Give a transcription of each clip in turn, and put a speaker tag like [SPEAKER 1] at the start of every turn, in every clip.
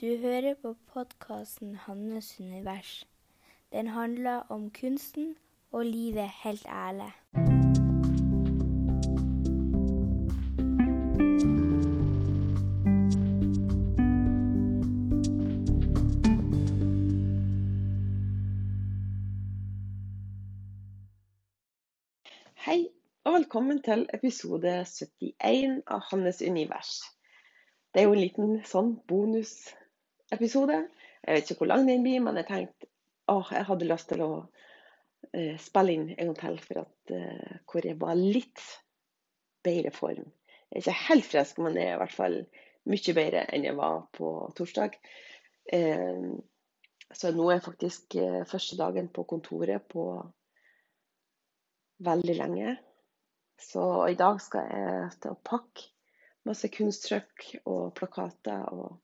[SPEAKER 1] Du hører på podkasten 'Hannes univers'. Den handler om kunsten og livet helt ærlig.
[SPEAKER 2] Hei, og velkommen til episode 71 av Hannes univers. Det er jo en liten sånn bonusepisode. Jeg vet ikke hvor lang den blir, men jeg tenkte åh, jeg hadde lyst til å eh, spille inn en gang til for at eh, hvor jeg var litt bedre form. Jeg er ikke helt frisk, men jeg er i hvert fall mye bedre enn jeg var på torsdag. Eh, så nå er faktisk eh, første dagen på kontoret på veldig lenge. Så i dag skal jeg til å pakke masse kunsttrykk og plakater, og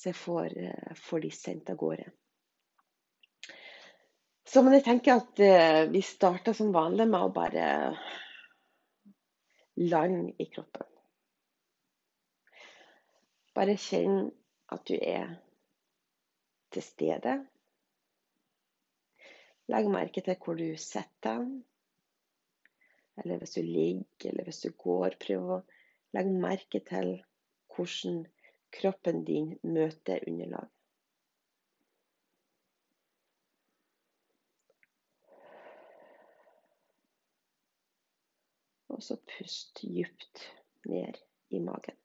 [SPEAKER 2] så jeg får, eh, får de sendt av gårde. Så men jeg tenker at eh, vi starter som vanlig med å bare lande i kroppen. Bare kjenn at du er til stede. Legg merke til hvor du sitter. Eller hvis du ligger, eller hvis du går. Prøv å legge merke til hvordan kroppen din møter underlag. Og så pust dypt ned i magen.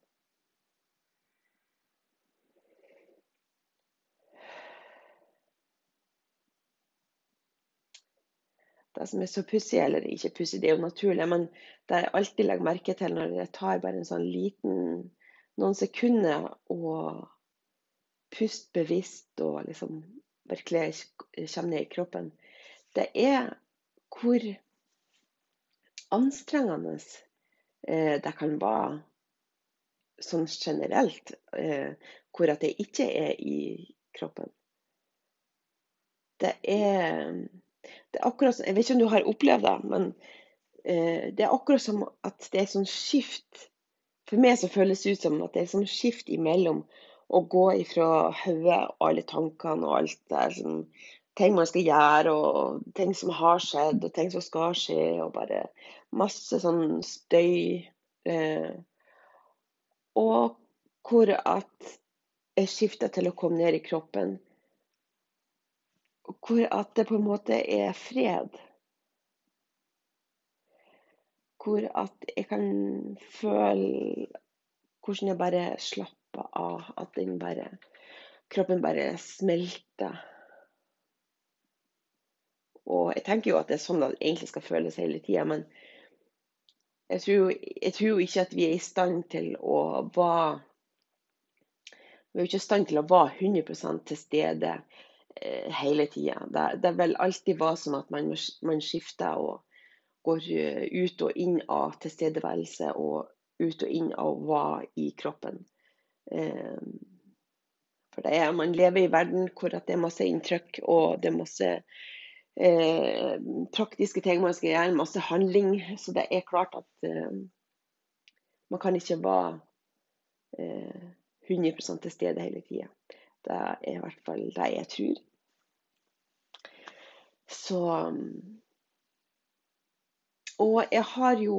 [SPEAKER 2] Det som er så pussig, eller ikke pussig, det er jo naturlig, men det jeg alltid legger merke til når jeg tar bare en sånn liten noen sekunder og puste bevisst og liksom virkelig komme ned i kroppen, det er hvor anstrengende eh, det kan være sånn generelt, eh, hvor at det ikke er i kroppen. Det er, det er akkurat Jeg vet ikke om du har opplevd det, men eh, det er akkurat som at det er sånn skift. For meg så føles det ut som at det er sånn skift imellom å gå ifra hodet og alle tankene og alt det som ting man skal gjøre, og ting som har skjedd, og ting som skal skje, og bare masse sånn støy. Eh, og hvor at jeg skifter til å komme ned i kroppen. Hvor at det på en måte er fred. Hvor at jeg kan føle hvordan jeg bare slapper av. At den bare, kroppen bare smelter. Og jeg tenker jo at det er sånn det egentlig skal føles hele tida, men jeg tror, jeg tror, ikke at vi er i stand til å være Vi er ikke i stand til å være 100 til stede eh, hele tida. Det, det, vil alltid være sånn at man, man skifter og går eh, ut og inn av tilstedeværelse og ut og inn av hva i kroppen. Eh, for det er, man lever i verden hvor det er masse inntrykk og det er masse eh, praktiske ting man skal gjøre, masse handling. Så det er klart at eh, man kan ikke være eh, 100 til stede hele tida. Det er i hvert fall det jeg tror. Så Og jeg har jo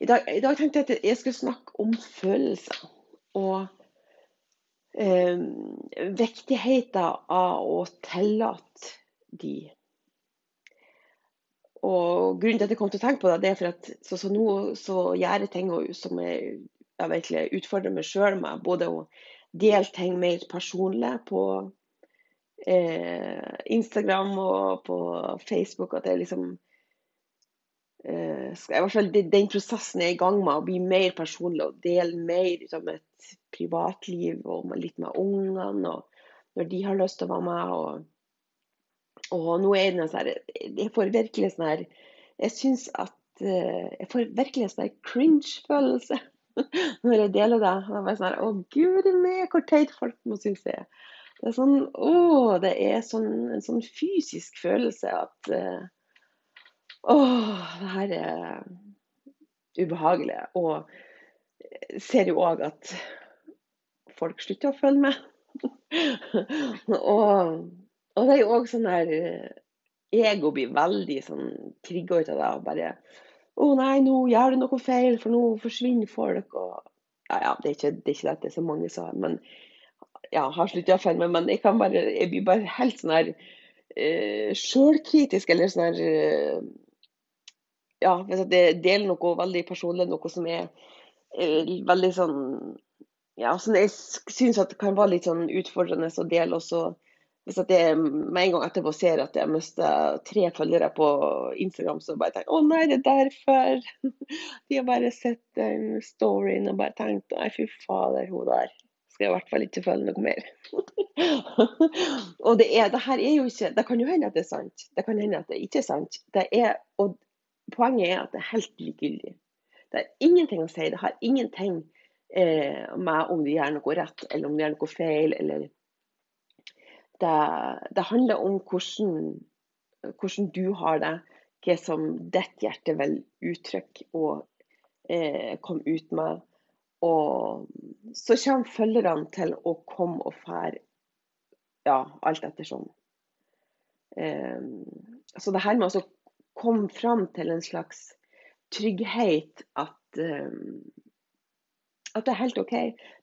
[SPEAKER 2] i dag, I dag tenkte jeg at jeg skulle snakke om følelser. Og eh, viktigheten av å tillate de. Og Grunnen til at jeg kom til å tenke på det, det er for at så, så nå så gjør jeg ting som jeg, jeg virkelig utfordrer meg sjøl med. Både å dele ting mer personlig på eh, Instagram og på Facebook. At jeg liksom eh, skal, i hvert fall Den prosessen jeg er i gang med å bli mer personlig og dele mer ut av mitt privatliv og litt med ungene. og Når de har lyst til å være med. og og nå er det sånn Jeg får virkelig sånn her Jeg syns at uh, Jeg får virkelig en sånn cringe-følelse når jeg deler det. Og jeg bare sånn Å, guri meg, hvor teit folk må synes det er. Det er sånn Å, det er sånn, en sånn fysisk følelse at uh, Å, det her er ubehagelig. Og ser jo òg at folk slutter å følge med. og, og, det er jo òg sånn her eh, Ego blir veldig sånn trigga ut av det. og bare Å nei, nå gjør du noe feil, for nå forsvinner folk. og ja, ja, det er ikke, det er ikke dette som mange sa, men ja, har slutta å følge med. Men jeg, kan bare, jeg blir bare helt sånn her eh, sjølkritisk, eller sånn her eh, Ja, hvis jeg deler noe veldig personlig, noe som er eh, veldig sånn Ja, som jeg syns kan være litt sånn utfordrende å dele. også hvis at jeg med en gang etterpå ser at jeg mister tre følgere på Instagram, så bare tenker jeg å nei, det er derfor. De har bare sett den storyen og bare tenkt nei, fy fader, hun der skal jeg i hvert fall ikke følge noe mer. og det, er, det her er jo ikke Det kan jo hende at det er sant. Det kan hende at det ikke er sant. Det er, og poenget er at det er helt likegyldig. Det har ingenting å si. Det har ingenting eh, med om de gjør noe rett, eller om de gjør noe feil, eller det, det handler om hvordan, hvordan, du har det, hva som ditt hjerte vil uttrykke og eh, komme ut med. Og så kommer følgerne til å komme og fære ja, alt sånn. så det her med å komme fram til en slags trygghet at eh, at det er helt OK.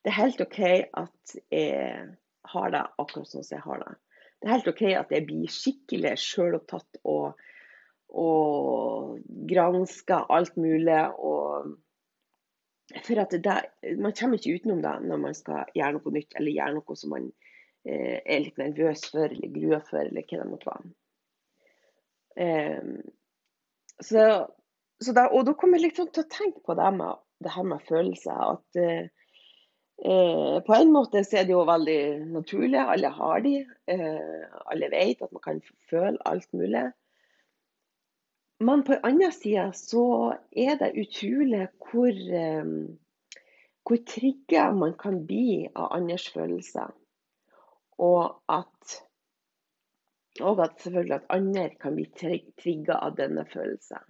[SPEAKER 2] Det er helt OK at jeg har det akkurat sånn som jeg har det. Det er helt OK at jeg blir skikkelig sjølopptatt og, og gransker alt mulig. Og for at det, Man kommer ikke utenom det når man skal gjøre noe nytt eller gjøre noe som man eh, er litt nervøs for eller gruer for, eller hva det måtte være. Um, så, så da, og da kommer jeg liksom til å tenke på det med, det her med følelser. At uh, Eh, på en måte så er det jo veldig naturlig. Alle har de. Eh, alle vet at man kan føle alt mulig. Men på den andre sida så er det utrolig hvor, eh, hvor trigga man kan bli av andres følelser. Og at, og at selvfølgelig at andre kan bli trigga av denne følelsen.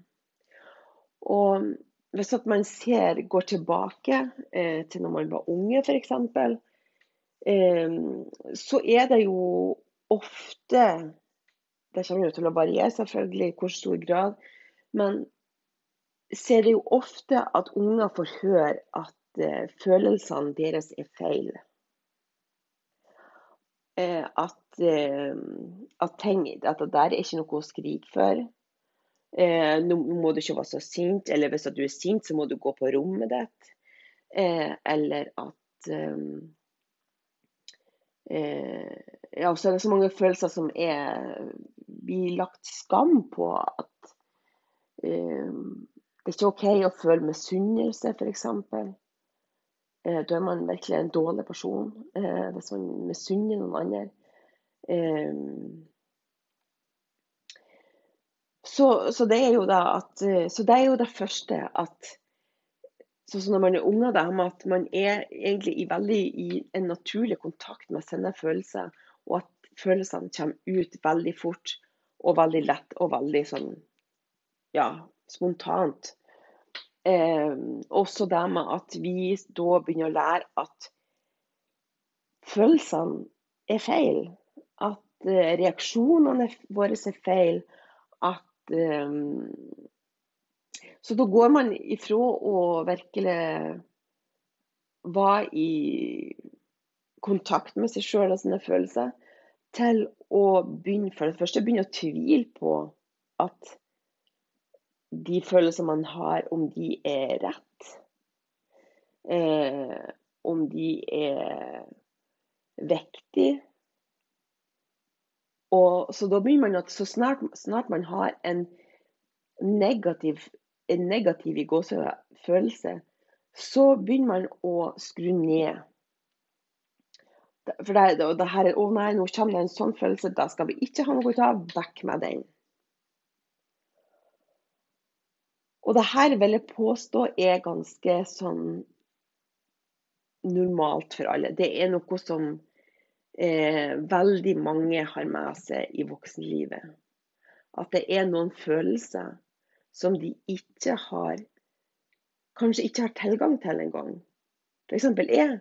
[SPEAKER 2] Og hvis man ser, går tilbake eh, til når man var unge, f.eks., eh, så er det jo ofte Det kommer jo til å variere selvfølgelig i hvor stor grad, men ser det jo ofte at unger får høre at eh, følelsene deres er feil. Eh, at, eh, at, ting, at det der er ikke noe å skrike for. Eh, nå må du ikke være så sint, eller hvis du er sint, så må du gå på rommet ditt. Eh, eller at ehm, eh, Ja, så er det så mange følelser som er blir lagt skam på at ehm, det er ikke OK å føle misunnelse, f.eks. Eh, da er man virkelig en dårlig person eh, hvis man misunner noen andre. Eh, så, så, det er jo da at, eh, så det er jo det første at sånn som når man er unge, da, at man er egentlig i veldig i en naturlig kontakt med sine følelser, og at følelsene kommer ut veldig fort og veldig lett og veldig sånn ja, spontant. Eh, også det med at vi da begynner å lære at følelsene er feil. At eh, reaksjonene våre er feil. At Ehm, så da går man ifra å virkelig være i kontakt med seg sjøl og sine følelser, til å begynne for det første begynne å tvile på at de følelsene man har, om de er rett. Eh, om de er viktige. Og, så da begynner man at så snart, snart man har en negativ, en negativ i følelse, så begynner man å skru ned. For det, det, det her er 'Å nei, nå kommer det en sånn følelse. Da skal vi ikke ha noe av. Vekk med den'. Og det her vil jeg påstå er ganske sånn normalt for alle. Det er noe som eh, veldig mange har med seg i voksenlivet. At det er noen følelser som de ikke har Kanskje ikke har tilgang til engang. Eksempel, jeg,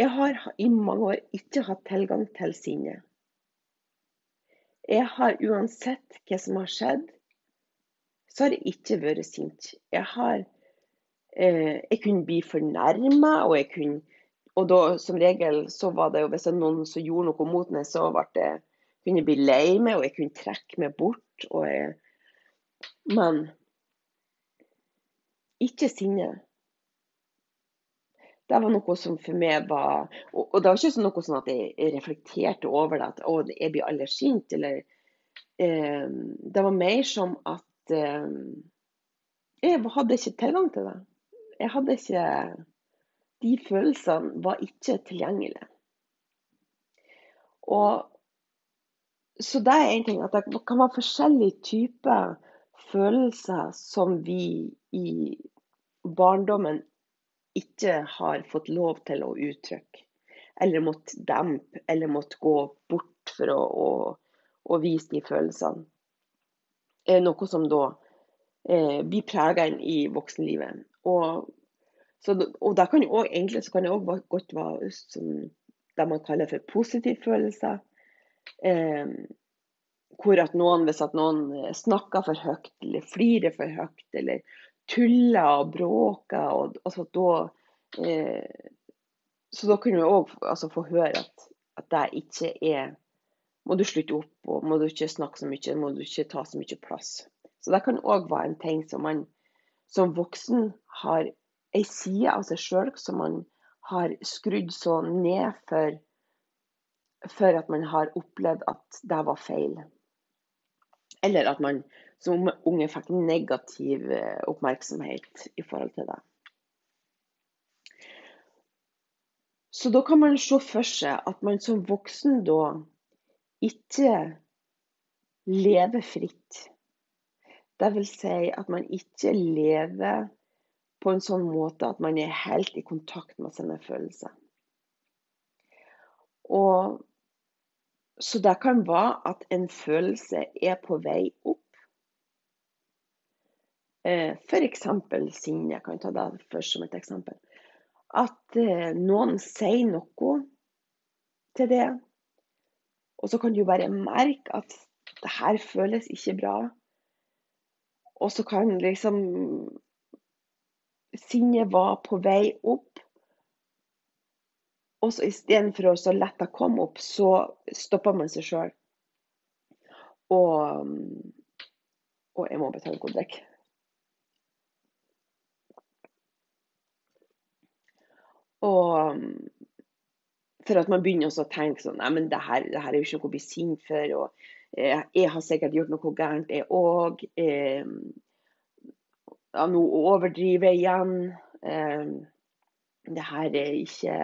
[SPEAKER 2] jeg har i mange år ikke hatt tilgang til sinnet. Jeg har uansett hva som har skjedd, så har jeg ikke vært sint. Jeg har eh, Jeg kunne bli fornærma, og jeg kunne Og da som regel så var det jo hvis det noen som gjorde noe mot meg, så ble det, kunne jeg bli lei meg, og jeg kunne trekke meg bort. Og jeg, men ikke sinne. Det var noe som for meg var Og, og det var ikke noe sånn at jeg reflekterte over det, at å, jeg blir aldri sint, eller eh, Det var mer som at eh, jeg hadde ikke tilgang til det. Jeg hadde ikke De følelsene var ikke tilgjengelige. Og så det er en ting at det kan være forskjellige typer følelser som vi i barndommen ikke har fått lov til å uttrykke. Eller måtte dempe, eller måtte gå bort for å, å, å vise de følelsene er noe som da eh, blir prega inn i voksenlivet. Og, så, og da kan også, egentlig kan det òg godt være sånn, det man kaller for positive følelser. Eh, hvor at noen, hvis at noen snakker for høyt, eller flirer for høyt, eller tuller og bråker, og, altså, da eh, Så da kunne vi òg altså, få høre at, at det ikke er må du slutte opp, og må du ikke snakke så mye, må du ikke ta så mye plass. Så det kan òg være en ting som man som voksen har ei side av seg sjøl som man har skrudd så ned for, for at man har opplevd at det var feil. Eller at man som unge fikk negativ eh, oppmerksomhet i forhold til det. Så da kan man se for seg at man som voksen da ikke lever fritt. Vil si at man ikke lever på en sånn måte at man er helt i kontakt med sine følelser. Og, så det kan være at en følelse er på vei opp. Eh, F.eks. sinne. Jeg kan ta det først som et eksempel. At eh, noen sier noe til det og så kan du bare merke at det her føles ikke bra. Og så kan liksom sinnet var på vei opp. Og så istedenfor å la det komme opp, så stopper man seg sjøl. Og, og jeg må betale god drikk. Og for at man begynner også å tenke sånn Nei, men det her, det her er jo ikke noe å bli sint for. og eh, Jeg har sikkert gjort noe gærent, jeg òg. Eh, ja, nå overdriver jeg igjen. Eh, det her er ikke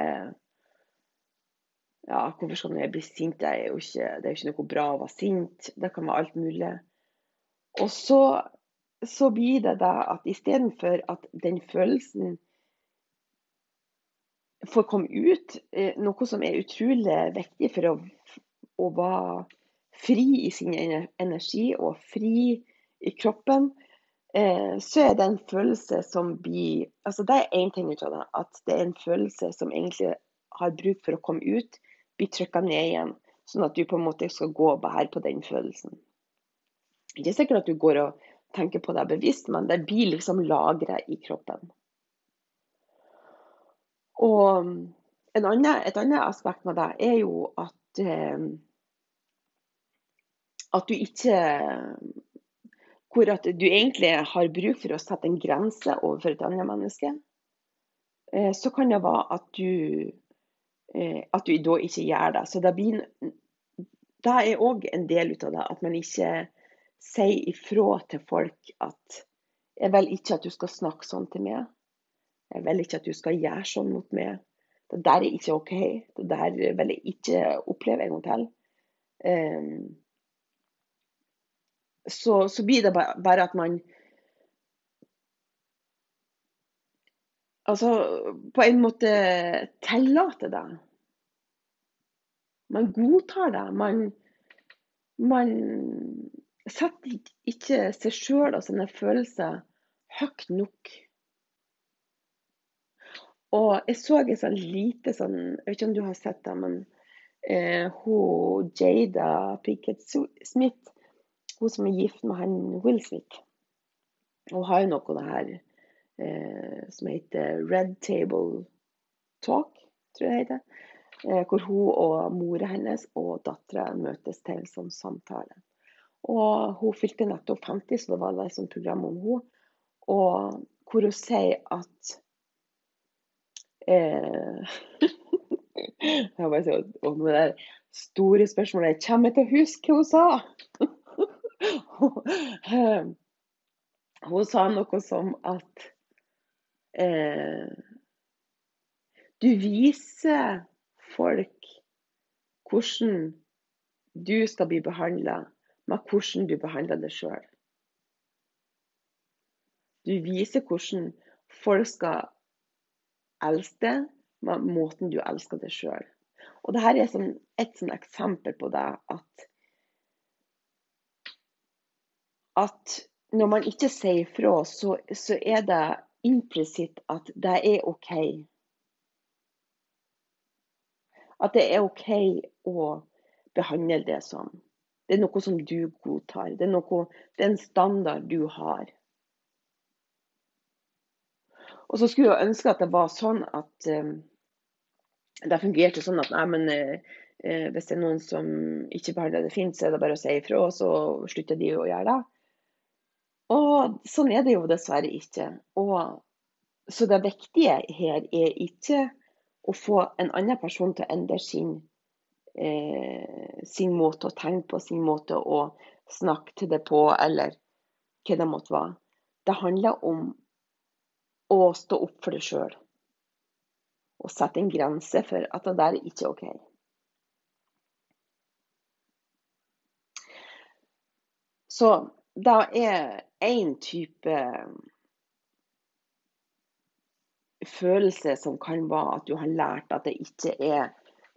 [SPEAKER 2] ja, Hvorfor skal jeg bli sint? Det er jo ikke, det er ikke noe bra å være sint. Det kan være alt mulig. Og så, så blir det da at istedenfor at den følelsen får komme ut, eh, noe som er utrolig viktig for å, å være fri i sin energi og fri i kroppen, eh, så er det en følelse som blir altså Det er én ting ut av det, at det er en følelse som egentlig har bruk for å komme ut, blir trykka ned igjen. Sånn at du på en måte skal gå og bære på den følelsen. Ikke sikkert at du går og tenker på det bevisst, men det blir liksom lagra i kroppen. Og annen, et annet aspekt med det er jo at, eh, at du ikke Hvor at du egentlig har bruk for å sette en grense overfor et annet menneske. Eh, så kan det være at du, at du da ikke gjør det. Så det, blir, det er òg en del av det. At man ikke sier ifra til folk at jeg vil ikke at du skal snakke sånn til meg. Jeg vil ikke at du skal gjøre sånn mot meg. Det der er ikke OK. Det der vil jeg ikke oppleve en gang til. Um, så, så, blir det bare at man Altså på en måte tillater det. Man godtar det. Man, man setter ikke seg sjøl og sine følelser høyt nok Og jeg så et sånn lite sånn Jeg vet ikke om du har sett det, men eh, hun Jada Pickett Smith, hun som er gift med han Will Smith, hun har jo noe av det her som heter Red Table Talk, tror jeg det heter. Eh, hvor hun og mora hennes og dattera møtes til sånn samtale. Og hun fylte nettopp 50, så det var et sånt program om hun. Og hvor hun sier at eh, Jeg bare sier, om det der store spørsmålet Kommer jeg til å huske hva hun sa? hun sa noe som at eh, Du viser folk hvordan du skal bli behandla med hvordan du behandler deg sjøl. Du viser hvordan folk skal elske deg med måten du elsker deg sjøl. Og dette er sånn, et sånn eksempel på det at at når man ikke sier ifra, så, så er det implisitt at det er OK. At det er OK å behandle det sånn. Det er noe som du godtar. Det er, noe, det er en standard du har. Og så skulle jeg ønske at det var sånn at um, det fungerte sånn at nei, men, uh, hvis det er noen som ikke behandler det fint, så er det bare å si ifra, og så slutter de å gjøre det. Og sånn er det jo dessverre ikke. Og, så det viktige her er ikke å få en annen person til å endre sin eh, sin måte å tenke på, sin måte å snakke til det på, eller hva det måtte være. Det handler om å stå opp for det sjøl. Og sette en grense for at det der er ikke OK. Så det er én type følelse som kan være at du har lært at det ikke er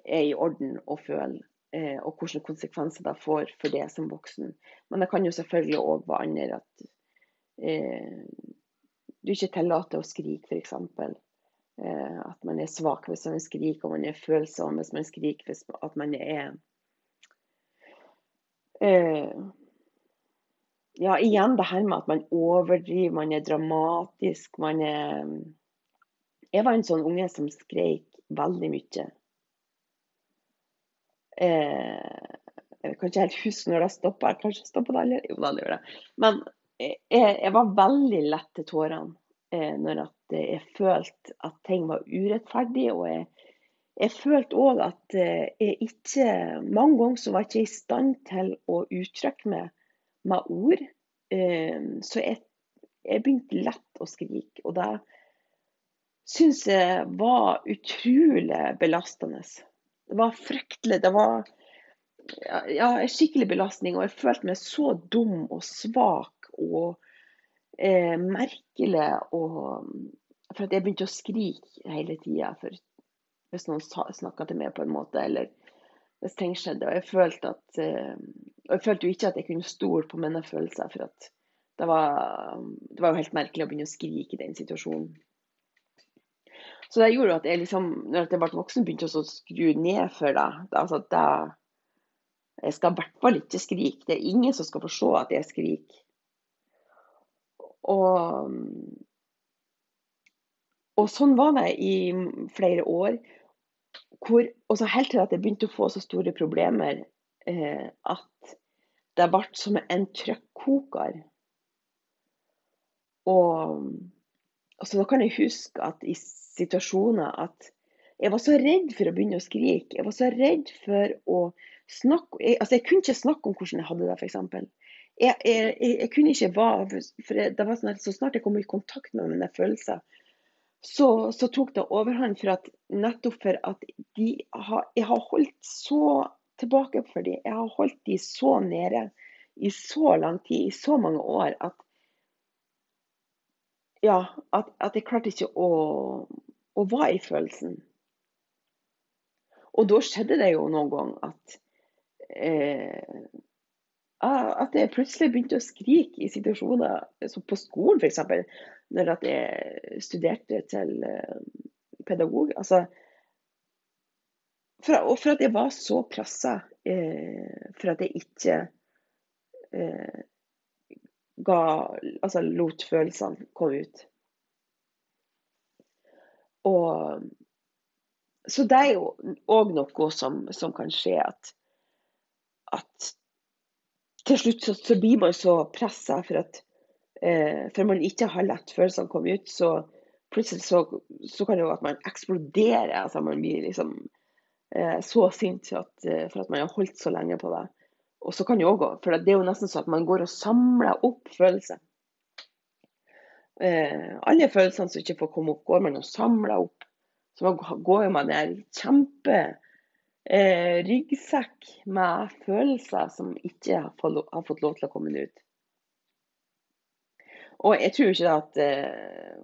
[SPEAKER 2] er i orden å føle, eh, og hvilke konsekvenser det får for det som voksen. Men det kan jo selvfølgelig òg være andre at eh, du ikke tillater å skrike, f.eks. Eh, at man er svak hvis man skriker, og man er følsom hvis man skriker. Hvis, at man er eh, Ja, igjen det her med at man overdriver, man er dramatisk. Man er Jeg var en sånn unge som skreik veldig mye. Eh, jeg kan ikke helt huske når det stoppa. Kanskje stoppa det aldri? Jo, det gjør det. Men jeg, jeg, var veldig lett til tårene eh, når jeg følte at ting var urettferdig. Og jeg, jeg følte òg at eh, jeg ikke Mange ganger så var jeg ikke i stand til å uttrykke meg med ord. Eh, så jeg, jeg begynte lett å skrike. Og det syns jeg var utrolig belastende. Det var fryktelig. Det var ja, en skikkelig belastning. Og jeg følte meg så dum og svak og eh, merkelig. Og, for at jeg begynte å skrike hele tida hvis noen snakka til meg på en måte. Eller hvis ting skjedde. Og jeg følte at eh, og jeg følte jo ikke at jeg kunne stole på mine følelser. For det var, det var jo helt merkelig å begynne å skrike i den situasjonen. Så det gjorde at jeg liksom, når jeg ble voksen, begynte å skru ned for det. Altså det, jeg skal i hvert fall ikke skrike. Det er ingen som skal få se at jeg skriker. Og, og sånn var det i flere år. Hvor, og så helt til at jeg begynte å få så store problemer eh, at det ble som en trykkoker. Og, og så da kan jeg huske at i situasjoner at jeg var så redd for å begynne å skrike. Jeg var så redd for å snakke jeg, altså jeg kunne ikke snakke om hvordan jeg hadde det, f.eks. Jeg, jeg, jeg, kunne ikke være for det var sånn at Så snart jeg kom i kontakt med mine følelser, så, så tok det overhånd for at nettopp for at de har, jeg har holdt så tilbake for dem. Jeg har holdt de så nede i så lang tid, i så mange år, at ja, at, at, jeg klarte ikke å, å være i følelsen. Og da skjedde det jo noen gang at eh, at jeg plutselig begynte å skrike i situasjoner, som på skolen f.eks. Når jeg studerte til, eh, pedagog. Altså, for, og for at jeg var så pressa eh, for at jeg ikke eh, ga Altså lot følelsene komme ut. Og Så det er jo òg noe som, som, kan skje at, at til slutt så, så blir man så pressa for at eh, for man ikke har latt følelsene komme ut, så plutselig så, så kan det jo at man eksploderer. altså Man blir liksom så sint eh, for at, man har holdt så lenge på det. Og så kan det jo gå, for det er jo nesten sånn at man går og samler opp følelser. Eh, alle følelsene som ikke får komme opp, går man og samler opp. Så man går jo med en kjempe eh, ryggsekk med følelser som ikke har fått, lov til å komme ut. Og jeg tror ikke at eh,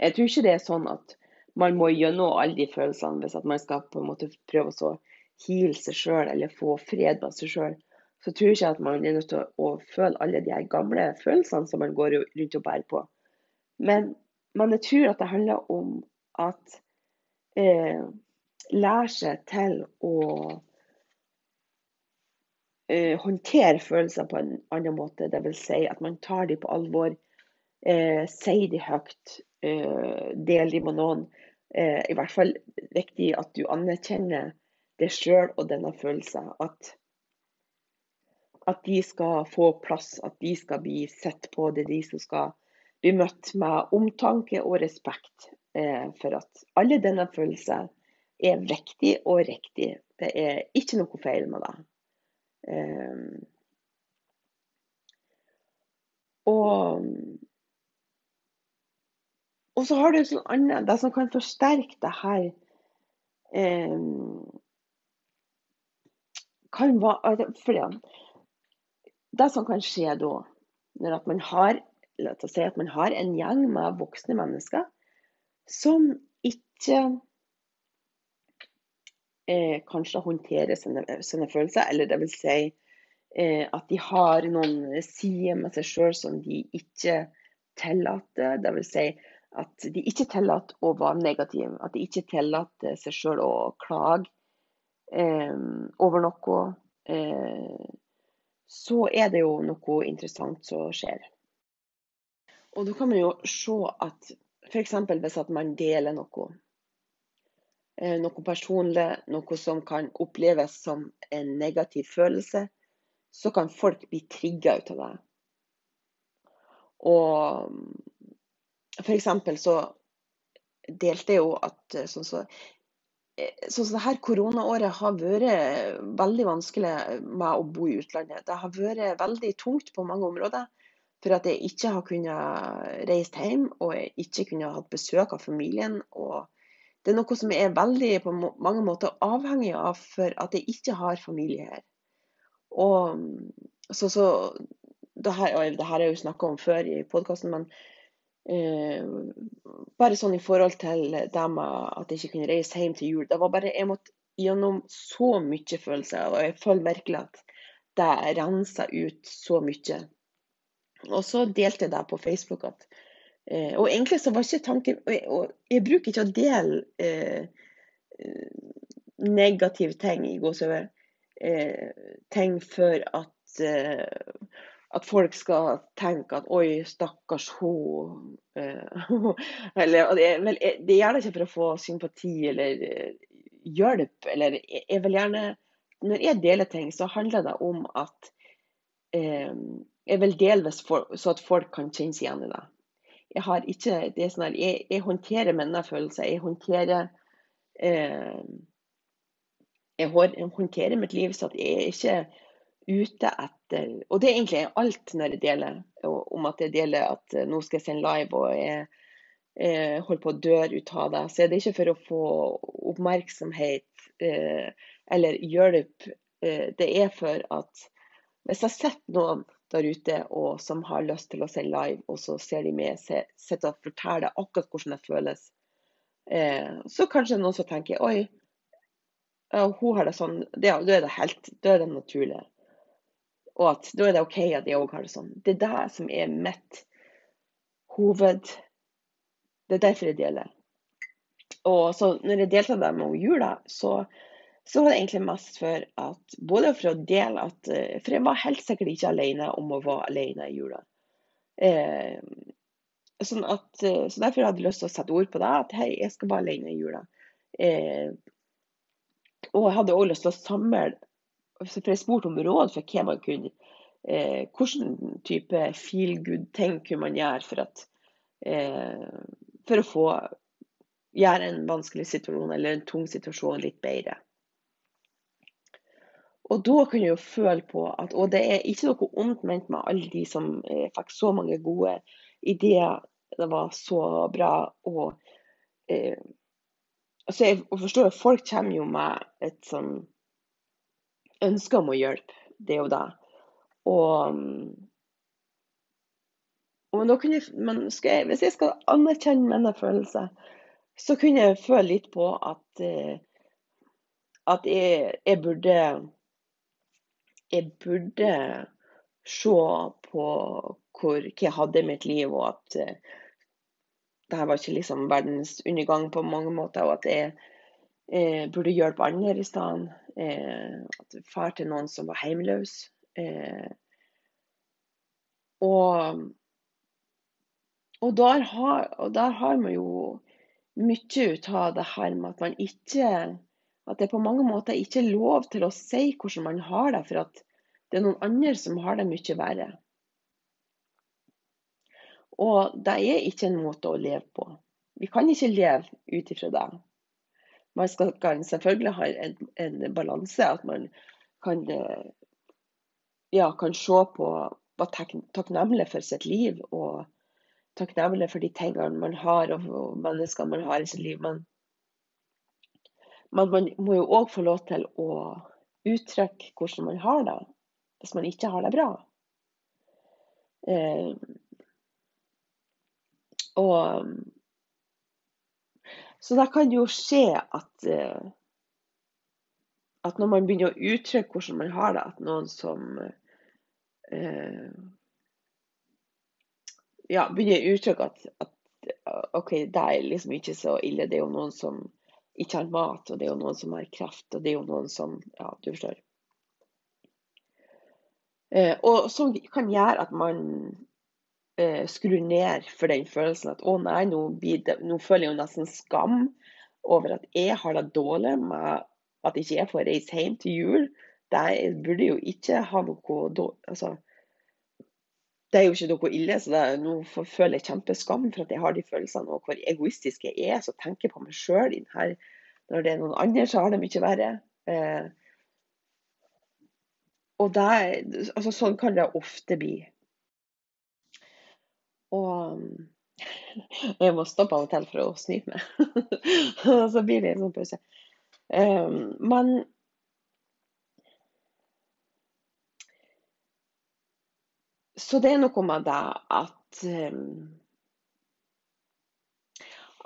[SPEAKER 2] Jeg tror ikke det er sånn at man må gjennom alle de følelsene hvis man skal på en måte prøve å heale seg sjøl eller få fred med seg sjøl. Så tror jeg ikke at man er nødt til å føle alle de gamle følelsene som man går rundt og bærer på. Men, men jeg tror at det handler om at eh, lære seg til å eh, håndtere følelser på en annen måte. Dvs. Si at man tar dem på alvor, eh, sier dem høyt, eh, deler dem med noen. Eh, I hvert fall viktig at du anerkjenner det sjøl og denne følelsen. At, at de skal få plass, at de skal bli sett på. Det er de som skal bli møtt med omtanke og respekt eh, for at alle denne følelsen er viktig og riktig. Det er ikke noe feil med det. Og, og så har du sånn annet Det som kan forsterke det her eh, kan være for Det som kan skje da, når at man har La oss si at man har en gjeng med voksne mennesker som ikke eh, kanskje håndterer sine, sine, følelser. Eller det vil si eh, at de har noen sider med seg sjøl som de ikke tillater. Det vil si at de ikke tillater å være negative. At de ikke tillater seg sjøl å klage eh, over noe. Eh, så er det jo noe interessant som skjer. Og da kan man jo se at f.eks. hvis at man deler noe Eh, noe personlig, noe som kan oppleves som en negativ følelse, så kan folk bli trigga ut av det. Og for eksempel så delte jeg jo at sånn sånn så, eh, sånn så det her koronaåret har vært veldig vanskelig med å bo i utlandet. Det har vært veldig tungt på mange områder. For at jeg ikke har kunnet reist hjem, og jeg ikke kunne hatt besøk av familien. og det er noe som jeg er veldig på mange måter avhengig av for at jeg ikke har familie her. Og så, så det her, det her har jeg jo snakka om før i podkasten, men eh, bare sånn i forhold til det at jeg ikke kunne reise hjem til jul. Det var bare, Jeg måtte gjennom så mye følelser, og jeg føler virkelig at det rensa ut så mye. Og så delte jeg det på Facebook at Eh, og egentlig så var ikke tanken Og jeg bruker ikke å dele eh, negative ting i gåsehudet. Eh, ting for at, eh, at folk skal tenke at oi, stakkars hun eh, det, gjør det ikke for å få sympati eller eh, hjelp. Eller jeg vil gjerne Når jeg deler ting, så handler det om at jeg vil dele så at folk kan kjenne seg igjen i det jeg har ikke det er sånn her, jeg, jeg håndterer mine følelser. Jeg håndterer eh, jeg håndterer mitt liv så at jeg ikke ute etter Og det er egentlig alt når jeg deler om at jeg deler at eh, nå skal jeg sende live og jeg, jeg holder på å dø ut av det. Så er det ikke for å få oppmerksomhet eh, eller hjelp. Eh, det er for at hvis jeg sitter noen der ute og som har lyst til å se live, og så ser de meg sitte og fortelle akkurat hvordan det føles. Eh, så kanskje noen som tenker oi, hun har det sånn. Da er det helt, da er det naturlig. Og at da er det OK at jeg òg har det sånn. Det er det som er mitt hoved Det er derfor jeg deler. Og så når jeg delte det med jula, så, så var det egentlig mest for at Både for å dele at eh, For jeg var helt sikkert ikke alene om å være alene i jula. Eh, sånn at, eh, så derfor hadde jeg lyst til å sette ord på det. At hei, jeg skal være alene i jula. Eh, og jeg hadde også lyst til å samle For jeg spurte om råd for hva man kunne eh, Hvilken type feel good-ting kunne man gjøre for, at, eh, for å få gjøre en vanskelig situasjon eller en tung situasjon litt bedre. Og da kunne jeg jo føle på at Og det er ikke noe ondt ment med alle de som eh, fikk så mange gode ideer. Det var så bra. Og eh, altså jeg forstår at folk kommer jo med et sånn ønske om å hjelpe. Det jo det. Og, og da kunne men jeg, hvis jeg skal anerkjenne mine følelser, så kunne jeg føle litt på at, eh, at jeg, jeg burde Jeg burde se på hvor, hva jeg hadde i mitt liv, og at uh, det her var ikke liksom verdens undergang på mange måter, og at jeg eh, burde hjelpe andre i stedet. Eh, far til noen som var hjemløs. Eh, og, og, der har, og der har man jo mye ut av det her med at man ikke At det på mange måter ikke er lov til å si hvordan man har det, for at det er noen andre som har det mye verre. Og det er ikke en måte å leve på. Vi kan ikke leve ut ifra det. Man skal, kan selvfølgelig ha en, en balanse, at man kan, ja, kan se på være takknemlig for sitt liv og takknemlig for de tingene man har og, menneskene man har i sitt liv. Men, men man må jo òg få lov til å uttrykke hvordan man har det, hvis man ikke har det bra. Eh, og Så da kan det jo skje at eh, at når man begynner å uttrykke hvordan man har det, at noen som eh, ja, begynner å uttrykke at, at, OK, det er liksom ikke så ille. Det er jo noen som ikke har mat, og det er jo noen som har kreft, og det er jo noen som Ja, du forstår. Eh, og som kan gjøre at man eh, skru ned for den følelsen at å nei, nå, det, nå, føler jeg jo nesten skam over at jeg har det dårlig med at ikke jeg får reise hjem til jul. Det burde jo ikke ha noe altså, Det er jo ikke noe ille, så det, nå føler jeg kjempeskam for at jeg har de følelsene, og hvor egoistisk jeg er så tenker jeg på meg sjøl når det er noen andre så har det mye verre. Eh, og det, altså, sånn kan det ofte bli. Og jeg må stoppe av og til for å snyte meg. og så blir det en sånn pause. Um, men Så det er noe med det at um,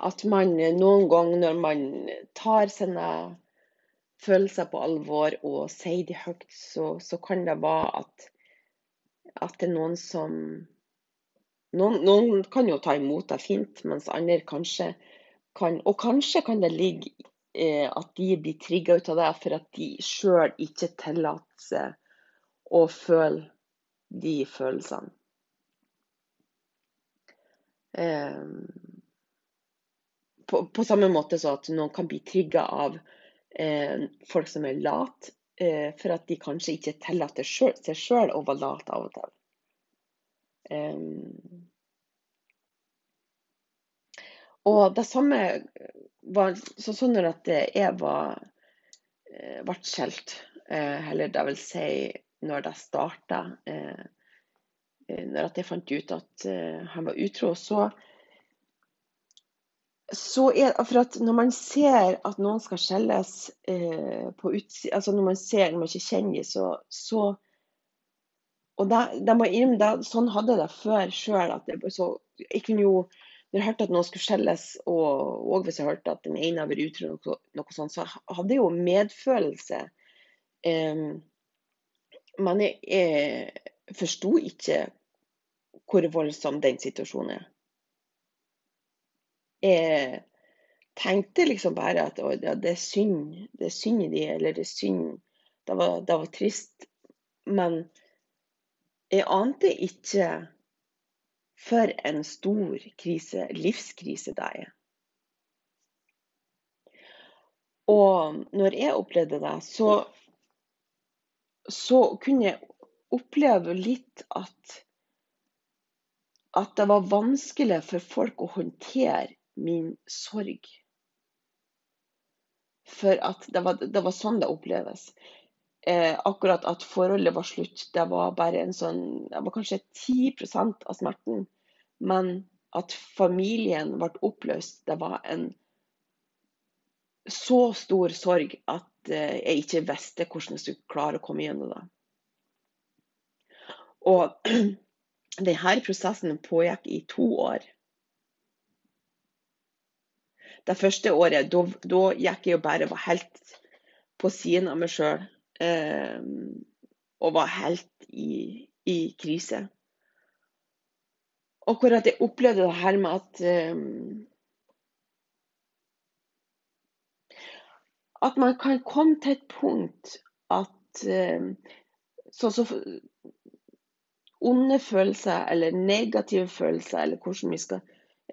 [SPEAKER 2] At man noen ganger når man tar sine følelser på alvor og sier de høyt, så, så kan det være at, at det er noen som noen, noen, kan jo ta imot deg fint, mens andre kanskje kan Og kanskje kan det ligge eh, at de blir trigga ut av det for at de sjøl ikke tillater seg å føle de følelsene. Eh, på, på, samme måte så at noen kan bli trigga av eh, folk som er late, eh, for at de kanskje ikke tillater seg sjøl å være late av og til. Um, og det samme var så sånn når at jeg var eh, ble skjelt, eh, eller det vil si når det starta eh, Når jeg fant ut at han var utro, så så er, for at Når man ser at noen skal skjelles eh, på utsida, altså når man ser når man ikke kjenner så, så og da, da må innrømme, Sånn hadde jeg det før sjøl. Jeg kunne jo når jeg hørte at noen skulle skjelles, og, og hvis jeg hørte at den ene har vært utro, noe, noe sånt, så hadde jeg jo medfølelse. Um, men jeg, jeg forsto ikke hvor voldsom den situasjonen er. jeg tenkte liksom bare at ja, det er synd. Det er synd i de, eller det er synd. Det var, det var trist. Men jeg ante ikke for en stor krise, livskrise, det er. Og når jeg opplevde det, så, så kunne jeg oppleve litt at, at det var vanskelig for folk å håndtere min sorg. For at det var, det var sånn det oppleves. Eh, akkurat at forholdet var slutt, det var bare en sånn Det var kanskje 10% av smerten. Men at familien ble oppløst, det var en så stor sorg at eh, jeg ikke visste hvordan jeg skulle klare å komme gjennom det. Og denne prosessen pågikk i to år. Det første året da, gikk jeg jo bare var helt på siden av meg sjøl. Eh, og var helt i, i, krise. Og hvor jeg opplevde det her med at eh, at man kan komme til et punkt at sånn som så, onde følelser eller negative følelser, eller hvordan vi skal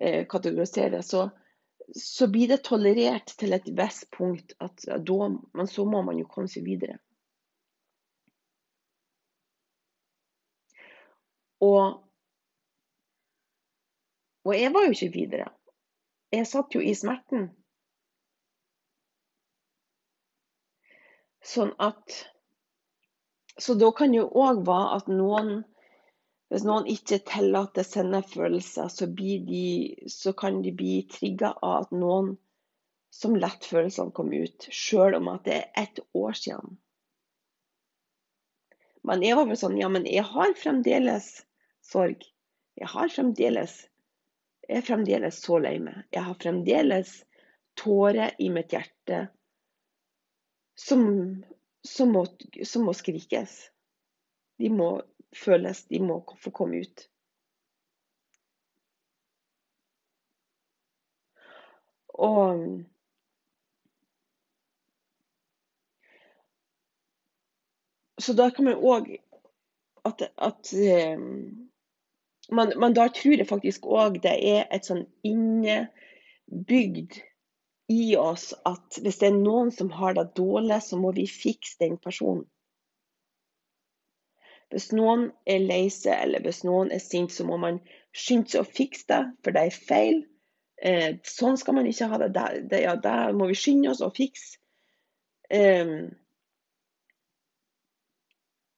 [SPEAKER 2] eh, kategorisere så, så, blir det tolerert til et visst punkt at da, men så må man jo komme seg videre. Og, og jeg var jo ikke videre. Jeg satt jo i smerten. Sånn at Så da kan jo òg være at noen Hvis noen ikke tillater sine følelser, så, de, så kan de bli trigga av at noen som lett følelsene kom ut, sjøl om at det er ett år siden. Men jeg var vel sånn Ja, men jeg har fremdeles sorg. Jeg Jeg er fremdeles så lei meg. Jeg har fremdeles tårer i mitt hjerte som, som, må, som må skrikes. De må føles, de må få komme ut. Og Så da kan man òg at, at um, man, man, da tror jeg faktisk òg det er et sånn innebygd i oss at hvis det er noen som har det dårlig, så må vi fikse den personen. Hvis noen er lei seg eller hvis noen er sint, så må man skynde seg å fikse det, for det er feil. Eh, sånn skal man ikke ha det. Det, det, ja, det må vi skynde oss å fikse. Eh,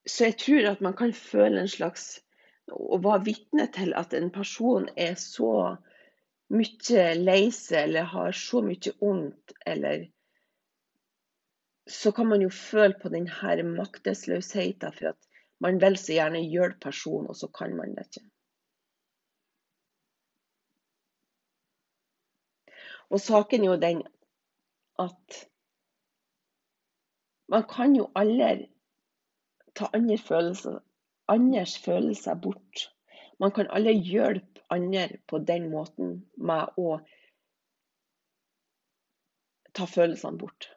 [SPEAKER 2] så jeg tror at man kan føle en slags Å være vitne til at en person er så mye lei seg eller har så mye vondt, eller så kan man jo føle på denne maktesløsheten for at man vil så gjerne hjelpe personen, og så kan man det ikke. Og saken er jo den at man kan jo aldri ta andre følelser, andres følelser bort. Man kan alle hjelpe andre på den måten med å ta følelsene bort.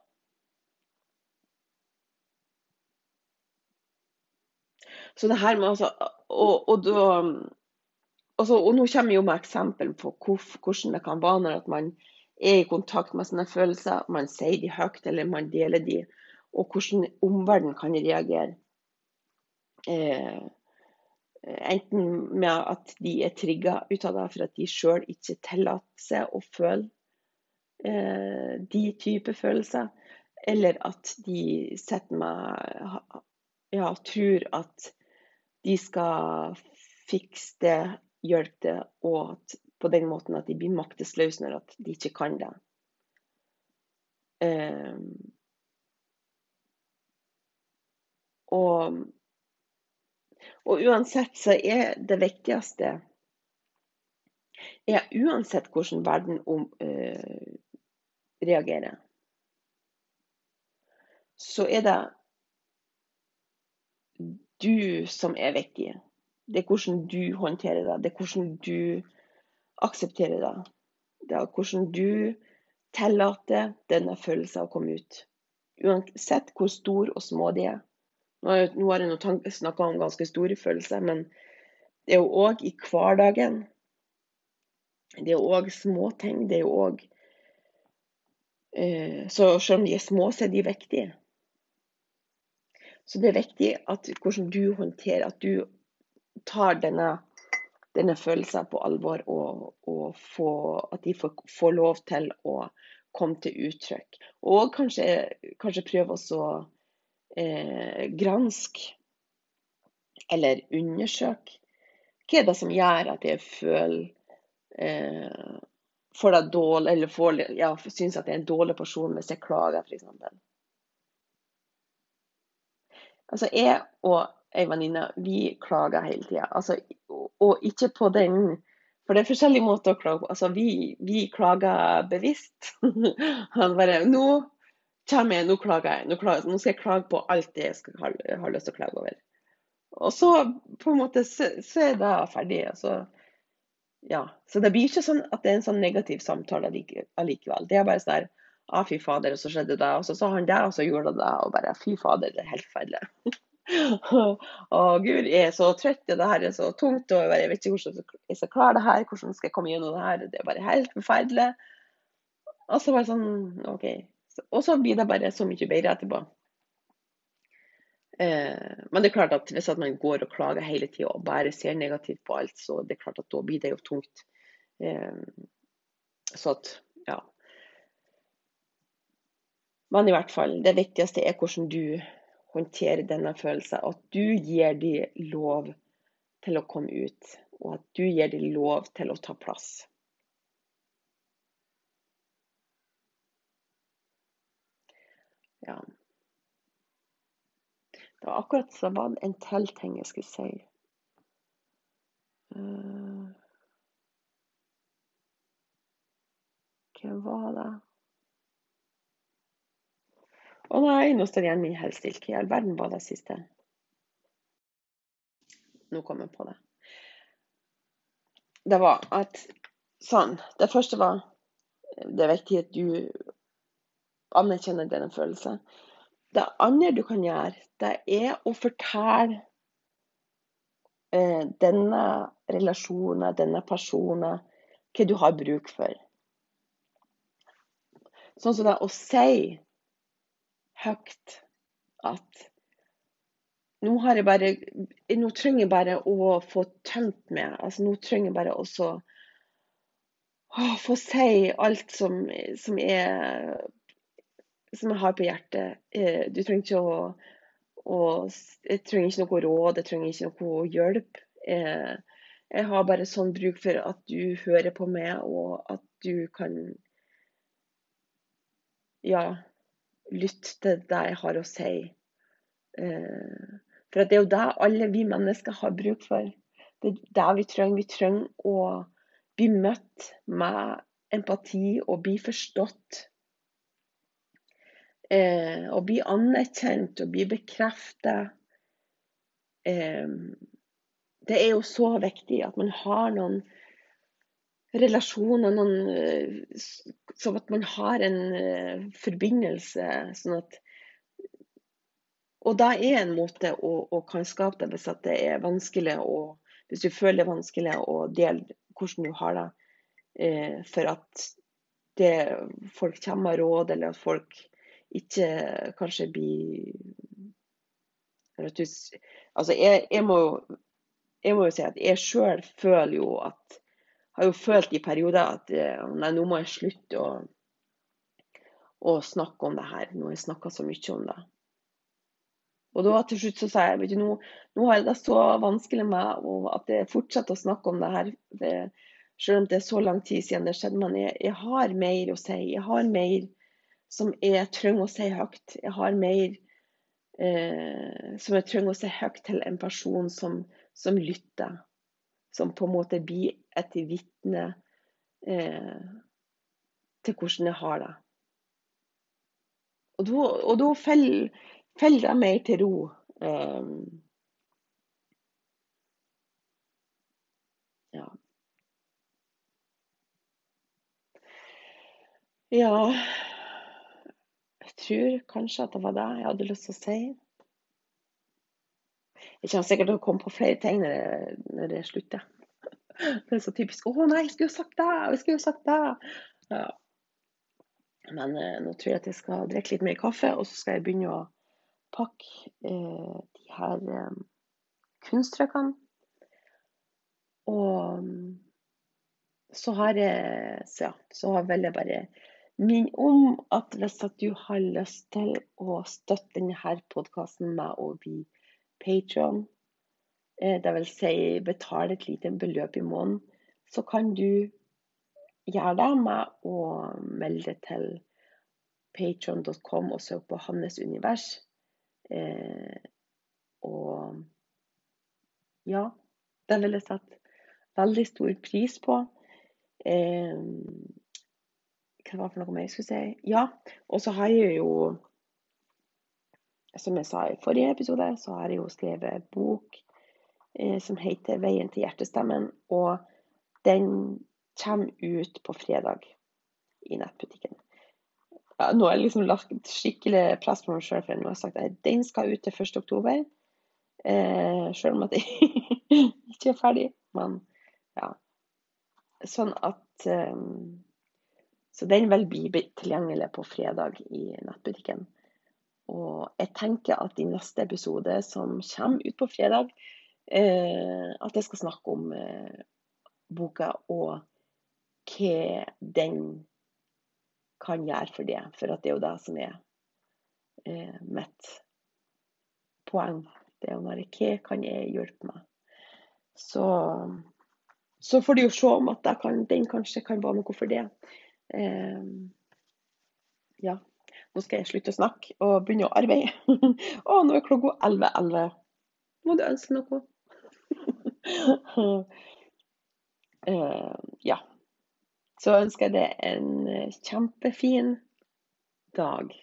[SPEAKER 2] Så det her med altså, og, og, da, altså, og, nå kommer vi jo med eksempel på hvordan det kan være når man er i kontakt med sine følelser, man sier de høyt eller man deler de, og hvordan omverdenen kan reagere. Eh, Enten med at de er trigga ut av det for at de sjøl ikke tillater seg å føle eh, de type følelser, eller at de setter meg ja, tror at de skal fikse det, hjelpe det, og at, på den måten at de blir maktesløse når at de ikke kan det. Eh, og og uansett så er det viktigste er uansett hvordan verden om, øh, reagerer, så er det du som er viktig. Det er hvordan du håndterer det. Det er hvordan du aksepterer det. Det er hvordan du tillater denne følelsen å komme ut. Uansett hvor stor og små de er. Nå har jeg snakka om ganske store følelser, men det er jo òg i hverdagen. Det er òg småting. Det er jo òg eh, Så selv om de er små, så er de viktige. Så det er viktig at hvordan du håndterer At du tar denne, denne følelsen på alvor, og, og få, at de får, får, lov til å komme til uttrykk. Og kanskje, kanskje prøve å eh, granske eller undersøke hva er det som gjør at jeg føler eh, får det dårlig, eller ja, syns at jeg er en dårlig person hvis jeg klager, f.eks. Altså, jeg og ei venninne, vi klager hele tida. Altså, og ikke på den For det er forskjellige måter å klage på. Altså, vi, vi klager bevisst. Han bare Nå kommer jeg, nå klager jeg. Nå, klager, nå skal jeg klage på alt det jeg skal, har, har lyst til å klage over. Og så på en måte så, så er det ferdig. Altså, ja. Så det blir ikke sånn at det er en sånn negativ samtale allikevel. Det er bare sånn ah, fy fader, og så skjedde det, og så sa han det, og så gjorde det det, og bare fy fader, det er helt forferdelig. Å gud, jeg er så trøtt, og det her er så tungt, og jeg vet ikke hvordan jeg skal klare det her, hvordan skal jeg komme gjennom det her, det er bare helt forferdelig. Og så bare sånn, OK. Og så blir det bare så mye bedre etterpå. Eh, men det er klart at hvis at man går og klager hele tida og bare ser negativt på alt, så det er klart at da blir det jo tungt. Eh, så at, ja. Men i hvert fall, det viktigste er hvordan du håndterer denne følelsen. At du gir dem lov til å komme ut, og at du gir dem lov til å ta plass. Ja. Det var akkurat som var en til ting jeg skulle si. Uh, hva var det? Å nei, nå står igjen min helt. Hva i all verden var det siste? Nå kom jeg på det. Det var at sånn Det første var Det er viktig at du anerkjenner denne følelsen. Det andre du kan gjøre, det er å fortelle eh, denne relasjonen, denne personen, hva du har bruk for. Sånn som det å si høyt at nå, jeg bare, nå trenger jeg bare å få tømt meg. Altså, nå trenger jeg bare å få si alt som, som er som jeg har på hjertet. Eh, du trenger ikke å, å Jeg trenger ikke noe råd, jeg trenger ikke noe hjelp. Eh, jeg har bare sånn bruk for at du hører på meg, og at du kan Ja, lytte til det jeg har å si. Eh, for det er jo det alle vi mennesker har bruk for. Det er det vi trenger. Vi trenger å bli møtt med empati og bli forstått eh, å bli anerkjent og bli bekreftet. Eh, det er jo så viktig at man har noen relasjoner, noen, eh, sånn at man har en uh, forbindelse. sånn at og da er en måte å, å kan skape det hvis det er vanskelig å, hvis du føler det er vanskelig å dele hvordan du har det, eh, for at det, folk kommer med råd, eller at folk ikke kanskje bli Altså, jeg, jeg, må, jeg, må, jo si at jeg sjøl føler jo at Har jo følt i perioder at eh, nei, nå må jeg slutte å, å snakke om det her. Nå har jeg snakka så mye om det. Og da til slutt så sa jeg vet du, nå, nå har jeg det så vanskelig med at jeg fortsetter å snakke om det her. Det, selv om det er så lang tid siden det skjedde. Men jeg, jeg har mer å si. Jeg har mer som jeg trenger å si høyt. Jeg har mer eh, som jeg trenger å si høyt til en person som, som lytter. Som på en måte blir et vitne eh, til hvordan jeg har det. Og da, faller, jeg mer til ro. Eh, ja. Ja tror kanskje at det var det jeg hadde lyst til å si. Jeg kommer sikkert til å komme på flere ting når det, når det slutter. Det er så typisk 'Å nei, jeg skulle jo sagt det! Jeg skulle jo sagt det!' Ja. Men eh, nå tror jeg at jeg skal drikke litt mer kaffe, og så skal jeg begynne å pakke eh, de her eh, kunsttrykkene. Og mm, så har jeg så, ja, så vil jeg bare minne om at hvis at du har lyst til å støtte denne podkasten med å bli Patron, dvs. det vil si betale et lite beløp i måneden, så kan du gjøre det med å melde til patron.com og søke på Hannes univers. Eh, og ja, det vil jeg sette veldig stor pris på. Eh, hva for noe mer jeg skulle si? Ja, og så har jeg jo Som jeg sa i forrige episode, så har jeg jo skrevet bok eh, som heter 'Veien til hjertestemmen'. Og den kommer ut på fredag i nettbutikken. Ja, nå har jeg liksom lagt skikkelig press på meg sjøl, for nå har jeg sagt at den skal ut til 1. oktober. Eh, sjøl om at jeg ikke er ferdig. Men ja. Sånn at um, Så den vil bli tilgjengelig på fredag i nettbutikken. Og jeg tenker at i neste episode, som kommer ut på fredag, eh, at jeg skal snakke om eh, boka og hva den kan gjøre for det. For det er jo det som er eh, mitt poeng. Det er å være hva kan jeg hjelpe meg? Så, så får du jo se om at den kanskje kan være noe for det. Eh, ja. Nå skal jeg slutte å snakke og begynne å arbeide. Å, nå er klokka 11.11. Må du ønske noe? uh, ja så ønsker jeg deg en eh, kjempefin dag.